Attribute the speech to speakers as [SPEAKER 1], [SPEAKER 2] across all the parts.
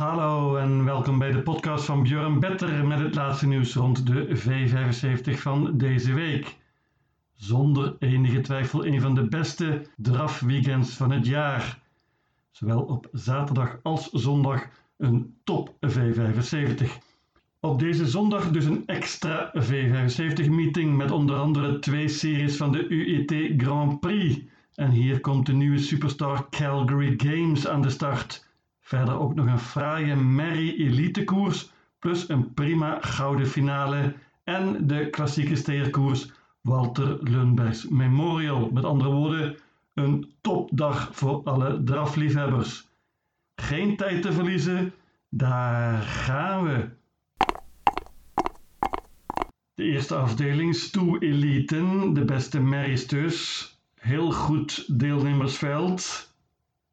[SPEAKER 1] Hallo en welkom bij de podcast van Björn Better met het laatste nieuws rond de V75 van deze week. Zonder enige twijfel een van de beste drafweekends van het jaar. Zowel op zaterdag als zondag een top V75. Op deze zondag dus een extra V75 meeting met onder andere twee series van de UET Grand Prix. En hier komt de nieuwe superstar Calgary Games aan de start. Verder ook nog een fraaie Merry Elite koers, plus een prima gouden finale en de klassieke steerkoers Walter Lundbergs Memorial. Met andere woorden, een topdag voor alle drafliefhebbers. Geen tijd te verliezen, daar gaan we. De eerste afdeling, Stoe Eliten, de beste merries dus. Heel goed deelnemersveld.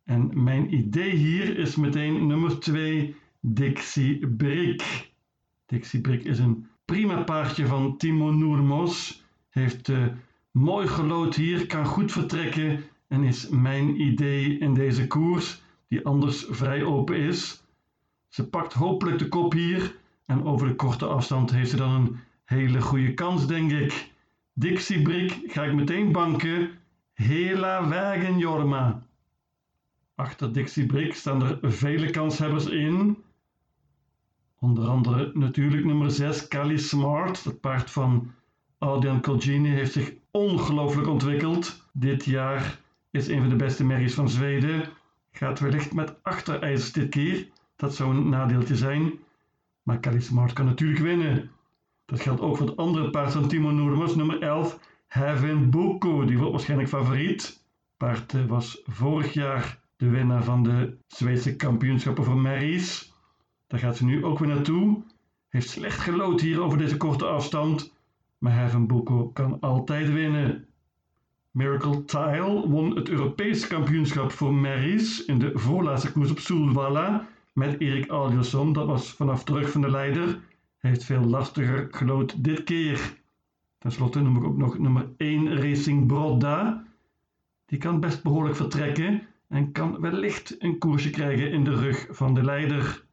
[SPEAKER 1] En mijn idee hier is meteen nummer 2, Dixie Brick. Dixie Brick is een prima paardje van Timo Noermos. Heeft uh, mooi gelood hier, kan goed vertrekken en is mijn idee in deze koers, die anders vrij open is. Ze pakt hopelijk de kop hier en over de korte afstand heeft ze dan een hele goede kans, denk ik. Dixie Brick ga ik meteen banken. Hela Wagen Jorma. Achter Dixie Brick staan er vele kanshebbers in. Onder andere natuurlijk nummer 6, Cali Smart. Het paard van Adrian Colgini heeft zich ongelooflijk ontwikkeld. Dit jaar is een van de beste merries van Zweden. Gaat wellicht met achterijzers dit keer. Dat zou een nadeeltje zijn. Maar Cali Smart kan natuurlijk winnen. Dat geldt ook voor het andere paard van Timo Noormers, nummer 11, Heaven Boko. Die wordt waarschijnlijk favoriet. Paard eh, was vorig jaar de winnaar van de Zweedse kampioenschappen voor Merries. Daar gaat ze nu ook weer naartoe. Heeft slecht gelood hier over deze korte afstand, maar Heaven Boko kan altijd winnen. Miracle Tile won het Europees kampioenschap voor Merries in de voorlaatste koers op Soelwalla met Erik Aldiosson. Dat was vanaf terug van de leider. Heeft veel lastiger gelood dit keer. Ten slotte noem ik ook nog nummer 1 Racing Brodda. Die kan best behoorlijk vertrekken en kan wellicht een koersje krijgen in de rug van de leider.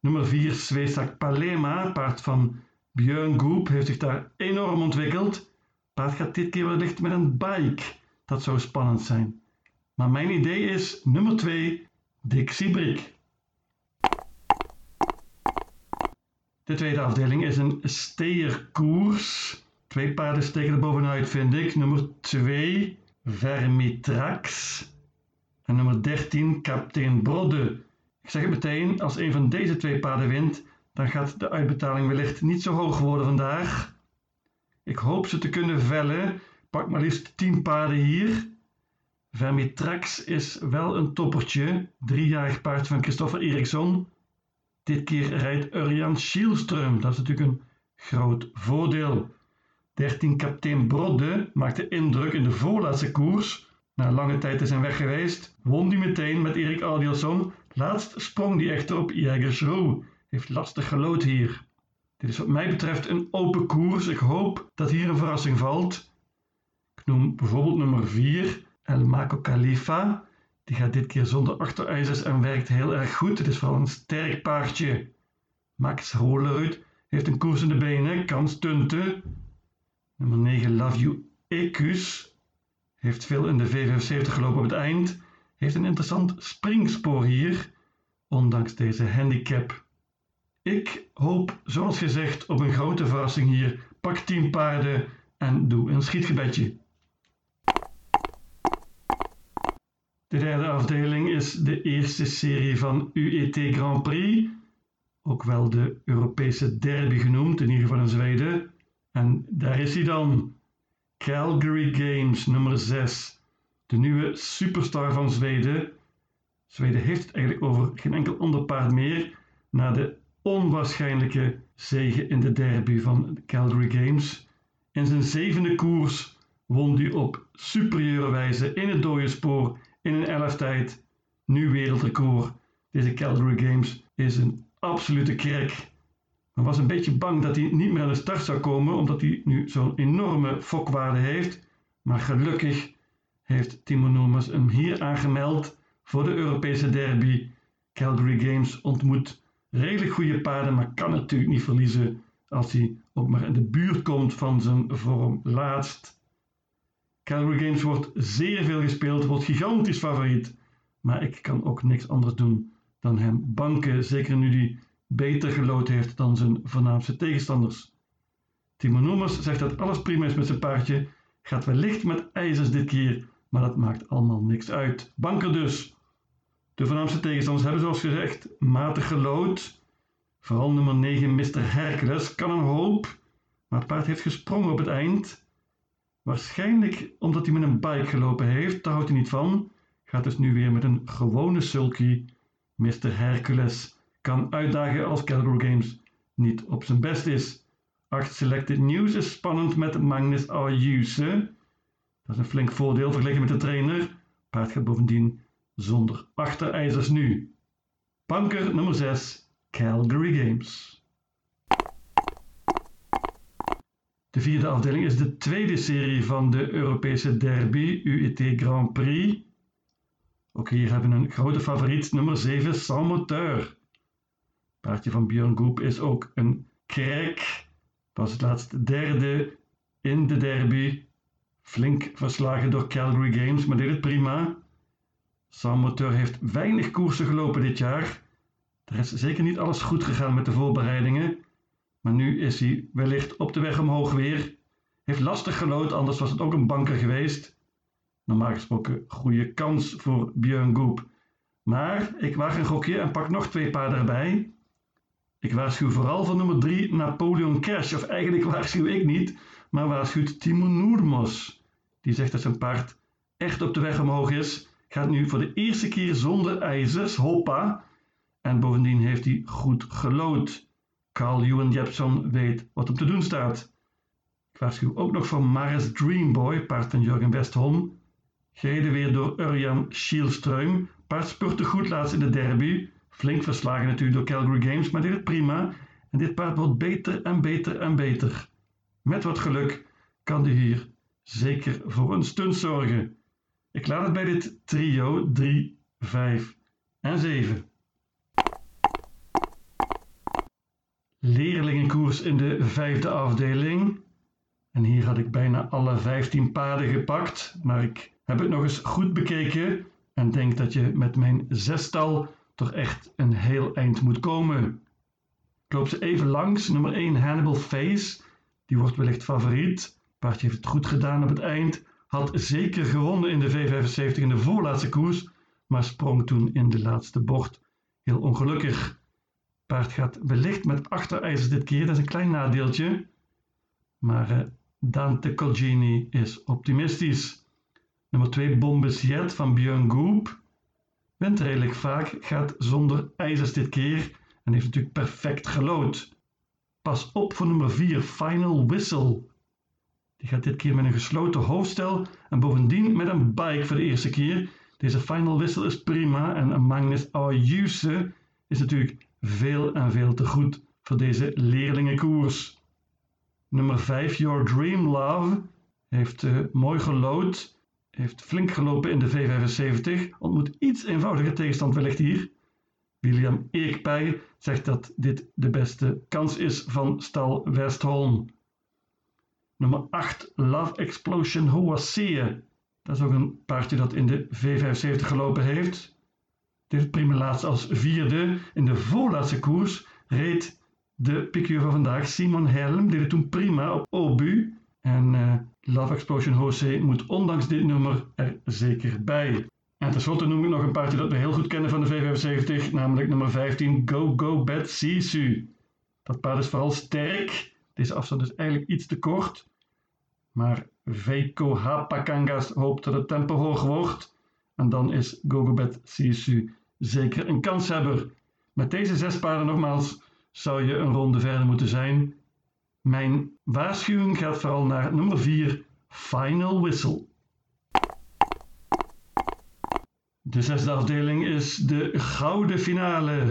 [SPEAKER 1] Nummer 4, Svesak Palema, paard van Björn heeft zich daar enorm ontwikkeld. Paard gaat dit keer wellicht met een bike. Dat zou spannend zijn. Maar mijn idee is nummer 2, Dixie Brick. De tweede afdeling is een steerkoers. Twee paarden steken er bovenuit, vind ik. Nummer 2, Vermitrax. En nummer 13, Kaptein Brodde. Ik zeg het meteen, als een van deze twee paarden wint, dan gaat de uitbetaling wellicht niet zo hoog worden vandaag. Ik hoop ze te kunnen vellen. Pak maar liefst 10 paarden hier. Vermitrax is wel een toppertje. Driejarig paard van Christopher Eriksson. Dit keer rijdt Urjan Schielström. Dat is natuurlijk een groot voordeel. 13 kaptein Brodde maakte indruk in de voorlaatste koers na lange tijd te zijn weg geweest, won hij meteen met Erik Adielson. Laatst sprong hij echter op Jägersro. Heeft lastig gelood hier. Dit is wat mij betreft een open koers. Ik hoop dat hier een verrassing valt. Ik noem bijvoorbeeld nummer 4, El Mako Khalifa. Die gaat dit keer zonder achterijzers en werkt heel erg goed. Het is vooral een sterk paardje. Max Holerud heeft een koers in de benen, kan stunten. Nummer 9, Love You Ecus heeft veel in de V75 gelopen op het eind. Heeft een interessant springspoor hier, ondanks deze handicap. Ik hoop, zoals gezegd, op een grote verrassing hier. Pak 10 paarden en doe een schietgebedje. De derde afdeling is de eerste serie van UET Grand Prix, ook wel de Europese derby genoemd, in ieder geval in Zweden. En daar is hij dan. Calgary Games nummer 6. De nieuwe superstar van Zweden. Zweden heeft het eigenlijk over geen enkel ander paard meer. Na de onwaarschijnlijke zege in de derby van de Calgary Games. In zijn zevende koers won hij op superieure wijze in het dode spoor in een elftijd. Nu wereldrecord. Deze Calgary Games is een absolute krek. Men was een beetje bang dat hij niet meer aan de start zou komen, omdat hij nu zo'n enorme fokwaarde heeft. Maar gelukkig heeft Timo Noemers hem hier aangemeld voor de Europese derby. Calgary Games ontmoet redelijk goede paarden, maar kan natuurlijk niet verliezen als hij ook maar in de buurt komt van zijn vorm laatst. Calgary Games wordt zeer veel gespeeld, wordt gigantisch favoriet, maar ik kan ook niks anders doen dan hem banken, zeker nu hij beter gelood heeft dan zijn voornaamste tegenstanders. Timo Noemers zegt dat alles prima is met zijn paardje, gaat wellicht met ijzers dit keer, maar dat maakt allemaal niks uit. Banker dus. De voornaamste tegenstanders hebben zoals gezegd matig gelood. Vooral nummer 9 Mr. Hercules kan een hoop, maar het paard heeft gesprongen op het eind. Waarschijnlijk omdat hij met een bike gelopen heeft, daar houdt hij niet van. Gaat dus nu weer met een gewone sulky. Mr. Hercules kan uitdagen als Calgary Games niet op zijn best is. 8 Selected News is spannend met Magnus Ayuse. Dat is een flink voordeel vergeleken met de trainer. Paard gaat bovendien zonder achterijzers nu. Banker nummer 6, Calgary Games. De vierde afdeling is de tweede serie van de Europese derby UET Grand Prix. Ook hier hebben we een grote favoriet, nummer 7, Sans Moteur. Paardje van Björn Goep is ook een krek. Was het laatste derde in de derby. Flink verslagen door Calgary Games, maar deed het prima. Sans Moteur heeft weinig koersen gelopen dit jaar. Er is zeker niet alles goed gegaan met de voorbereidingen. Maar nu is hij wellicht op de weg omhoog weer. Heeft lastig gelood, anders was het ook een banker geweest. Normaal gesproken goede kans voor Björn Goop. Maar ik waag een gokje en pak nog twee paarden erbij. Ik waarschuw vooral voor nummer 3 Napoleon Cash. Of eigenlijk waarschuw ik niet, maar waarschuwt Timo Noermos. Die zegt dat zijn paard echt op de weg omhoog is. Gaat nu voor de eerste keer zonder ijzers, hoppa. En bovendien heeft hij goed gelood. Carl Ewan Jepson weet wat hem te doen staat. Ik waarschuw ook nog voor Maris Dreamboy, paard van Jurgen Westholm. Gereden weer door Urjan Schielström. Paard spurte goed laatst in de derby. Flink verslagen natuurlijk door Calgary Games, maar deed het prima. En dit paard wordt beter en beter en beter. Met wat geluk kan hij hier zeker voor een stunt zorgen. Ik laat het bij dit trio 3, 5 en 7. Leerlingenkoers in de vijfde afdeling. En hier had ik bijna alle 15 paarden gepakt, maar ik heb het nog eens goed bekeken en denk dat je met mijn zestal toch echt een heel eind moet komen. Ik loop ze even langs. Nummer 1 Hannibal Face. Die wordt wellicht favoriet. Paardje heeft het goed gedaan op het eind. Had zeker gewonnen in de V75 in de voorlaatste koers. Maar sprong toen in de laatste bocht. Heel ongelukkig. Paard gaat wellicht met achterijzers dit keer. Dat is een klein nadeeltje. Maar uh, Dante Colgini is optimistisch. Nummer 2 Bombesiet van Björn Goop. Wint redelijk vaak, gaat zonder ijzers dit keer en heeft natuurlijk perfect gelood. Pas op voor nummer 4 Final Whistle. Die gaat dit keer met een gesloten hoofdstel en bovendien met een bike voor de eerste keer. Deze Final Whistle is prima en Magnus Ayuse is natuurlijk veel en veel te goed voor deze leerlingenkoers. Nummer 5 Your Dream Love heeft uh, mooi gelood heeft flink gelopen in de V75, ontmoet iets eenvoudiger tegenstand wellicht hier. William Eekpij zegt dat dit de beste kans is van stal Westholm. Nummer 8, Love Explosion Hoasee. Dat is ook een paardje dat in de V75 gelopen heeft. Dit prima laatst als vierde. In de voorlaatste koers reed de piqueur van vandaag, Simon Helm, deed het toen prima op Obu. En uh, Love Explosion Jose moet ondanks dit nummer er zeker bij. En tenslotte noem ik nog een paardje dat we heel goed kennen van de V75, namelijk nummer 15 Go Go Bad Sisu. Dat paard is vooral sterk. Deze afstand is eigenlijk iets te kort. Maar Veiko Hapakangas hoopt dat het tempo hoog wordt. En dan is Go Go Bad Sisu zeker een kanshebber. Met deze zes paarden nogmaals zou je een ronde verder moeten zijn. Mijn waarschuwing gaat vooral naar nummer 4, Final Whistle. De zesde afdeling is de gouden finale.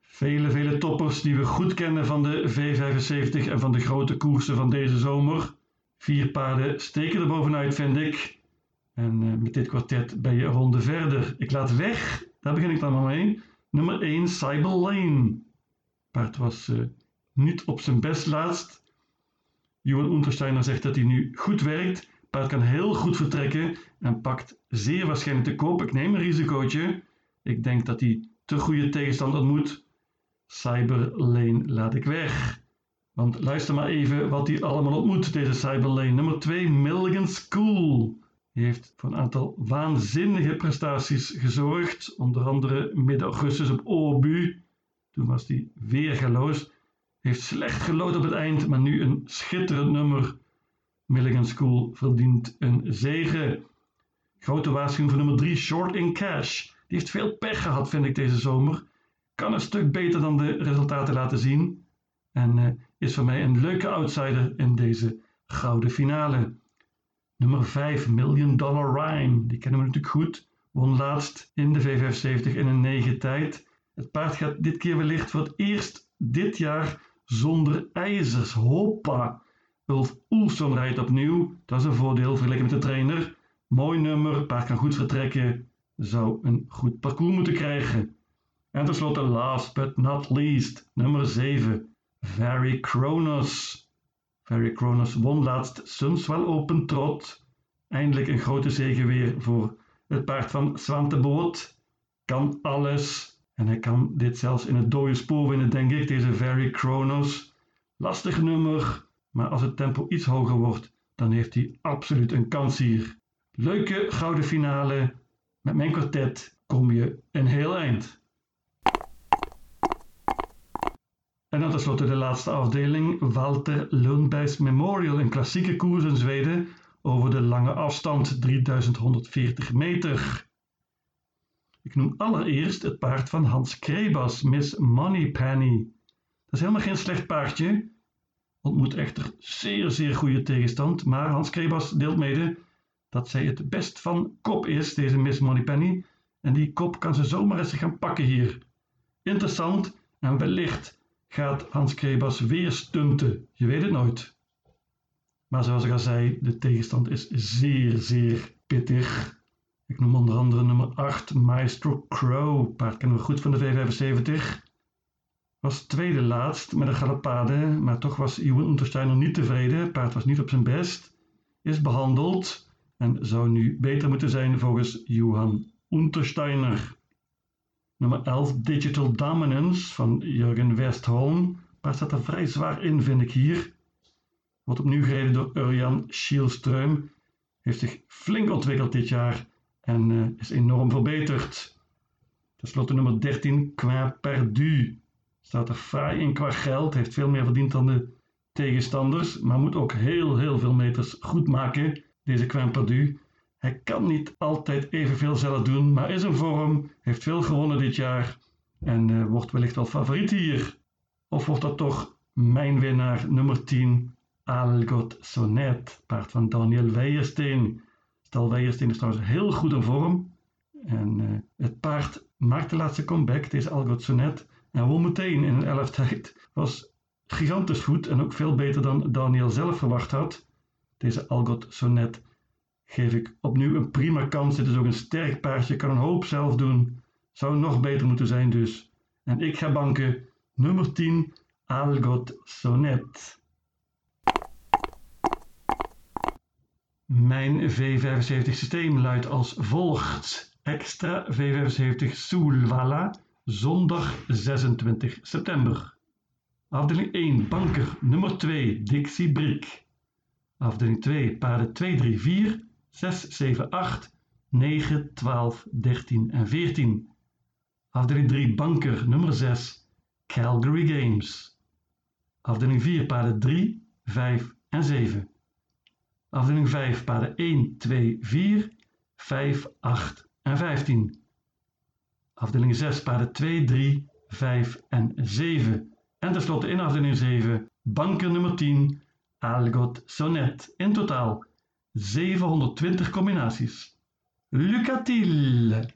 [SPEAKER 1] Vele, vele toppers die we goed kennen van de V75 en van de grote koersen van deze zomer. Vier paarden steken er bovenuit, vind ik. En uh, met dit kwartet ben je een ronde verder. Ik laat weg, daar begin ik dan maar mee. Nummer 1 Cyber Lane. Paard was uh, niet op zijn best laatst. Johan Untersteiner zegt dat hij nu goed werkt. Paard kan heel goed vertrekken en pakt zeer waarschijnlijk de koop. Ik neem een risicootje. Ik denk dat hij te goede tegenstand ontmoet. Cyber Lane laat ik weg. Want luister maar even wat hij allemaal ontmoet, deze Cyber Lane. Nummer 2, Milligan School. Die heeft voor een aantal waanzinnige prestaties gezorgd. Onder andere midden augustus op Obu. Toen was hij weer geloos. Heeft slecht gelood op het eind, maar nu een schitterend nummer. Milligan School verdient een zegen. Grote waarschuwing voor nummer 3, Short in Cash. Die heeft veel pech gehad, vind ik, deze zomer. Kan een stuk beter dan de resultaten laten zien. En uh, is voor mij een leuke outsider in deze gouden finale. Nummer 5, Million Dollar Rhyme. Die kennen we natuurlijk goed. Won laatst in de V75 in een 9 tijd. Het paard gaat dit keer wellicht voor het eerst dit jaar zonder ijzers. Hoppa! Ulf Oelson rijdt opnieuw. Dat is een voordeel vergeleken met de trainer. Mooi nummer, paard kan goed vertrekken. Zou een goed parcours moeten krijgen. En tenslotte last but not least, nummer 7, Very Kronos. Very Kronos won laatst Sunswell Open Trot. Eindelijk een grote zege weer voor het paard van Swanteboot. Kan alles. En hij kan dit zelfs in het dode spoor winnen, denk ik, deze Very Kronos. Lastig nummer, maar als het tempo iets hoger wordt, dan heeft hij absoluut een kans hier. Leuke gouden finale. Met mijn kwartet kom je een heel eind. En dan tenslotte de laatste afdeling, Walter Lundbergs Memorial, een klassieke koers in Zweden over de lange afstand, 3140 meter. Ik noem allereerst het paard van Hans Krebas, Miss Moneypenny. Dat is helemaal geen slecht paardje, ontmoet echter zeer zeer goede tegenstand, maar Hans Krebas deelt mede dat zij het best van kop is, deze Miss Moneypenny, en die kop kan ze zomaar eens gaan pakken hier. Interessant en wellicht gaat Hans Krebas weer stunten. Je weet het nooit. Maar zoals ik al zei, de tegenstand is zeer, zeer pittig. Ik noem onder andere nummer 8, Maestro Crow. Paard kennen we goed van de V75. Was tweede laatst met een galopade, maar toch was Iwan Untersteiner niet tevreden. Paard was niet op zijn best. Is behandeld en zou nu beter moeten zijn volgens Johan Untersteiner. Nummer 11 Digital Dominance van Jurgen Westholm. Maar staat er vrij zwaar in, vind ik hier. Wordt opnieuw gereden door Urjan Schielström. Heeft zich flink ontwikkeld dit jaar en uh, is enorm verbeterd. Ten slotte nummer 13 Qua Perdu. Staat er fraai in qua geld. Heeft veel meer verdiend dan de tegenstanders. Maar moet ook heel, heel veel meters goed maken. Deze Qua Perdu. Hij kan niet altijd evenveel zelf doen, maar is in vorm, heeft veel gewonnen dit jaar en uh, wordt wellicht wel favoriet hier. Of wordt dat toch mijn winnaar nummer 10, Algot Sonnet, paard van Daniel Weijersteen. Stel Weijersteen is trouwens heel goed in vorm. En uh, het paard maakt de laatste comeback, deze Algot Sonnet, en won meteen in een elftijd. Was gigantisch goed en ook veel beter dan Daniel zelf verwacht had. Deze Algot Sonnet geef ik opnieuw een prima kans. Dit is ook een sterk paardje, kan een hoop zelf doen. Zou nog beter moeten zijn dus. En ik ga banken nummer 10, Algot Sonnet. Mijn V75 systeem luidt als volgt. Extra V75 Soulwala, zondag 26 september. Afdeling 1, banker nummer 2, Dixie Brick. Afdeling 2, paarden 2, 3, 4, 6, 7, 8, 9, 12, 13 en 14. Afdeling 3 banker nummer 6 Calgary Games. Afdeling 4 paarden 3, 5 en 7. Afdeling 5 paarden 1, 2, 4, 5, 8 en 15. Afdeling 6 paarden 2, 3, 5 en 7. En tenslotte in afdeling 7 banker nummer 10 Algot Sonnet. In totaal 720 combinaties. Lucatil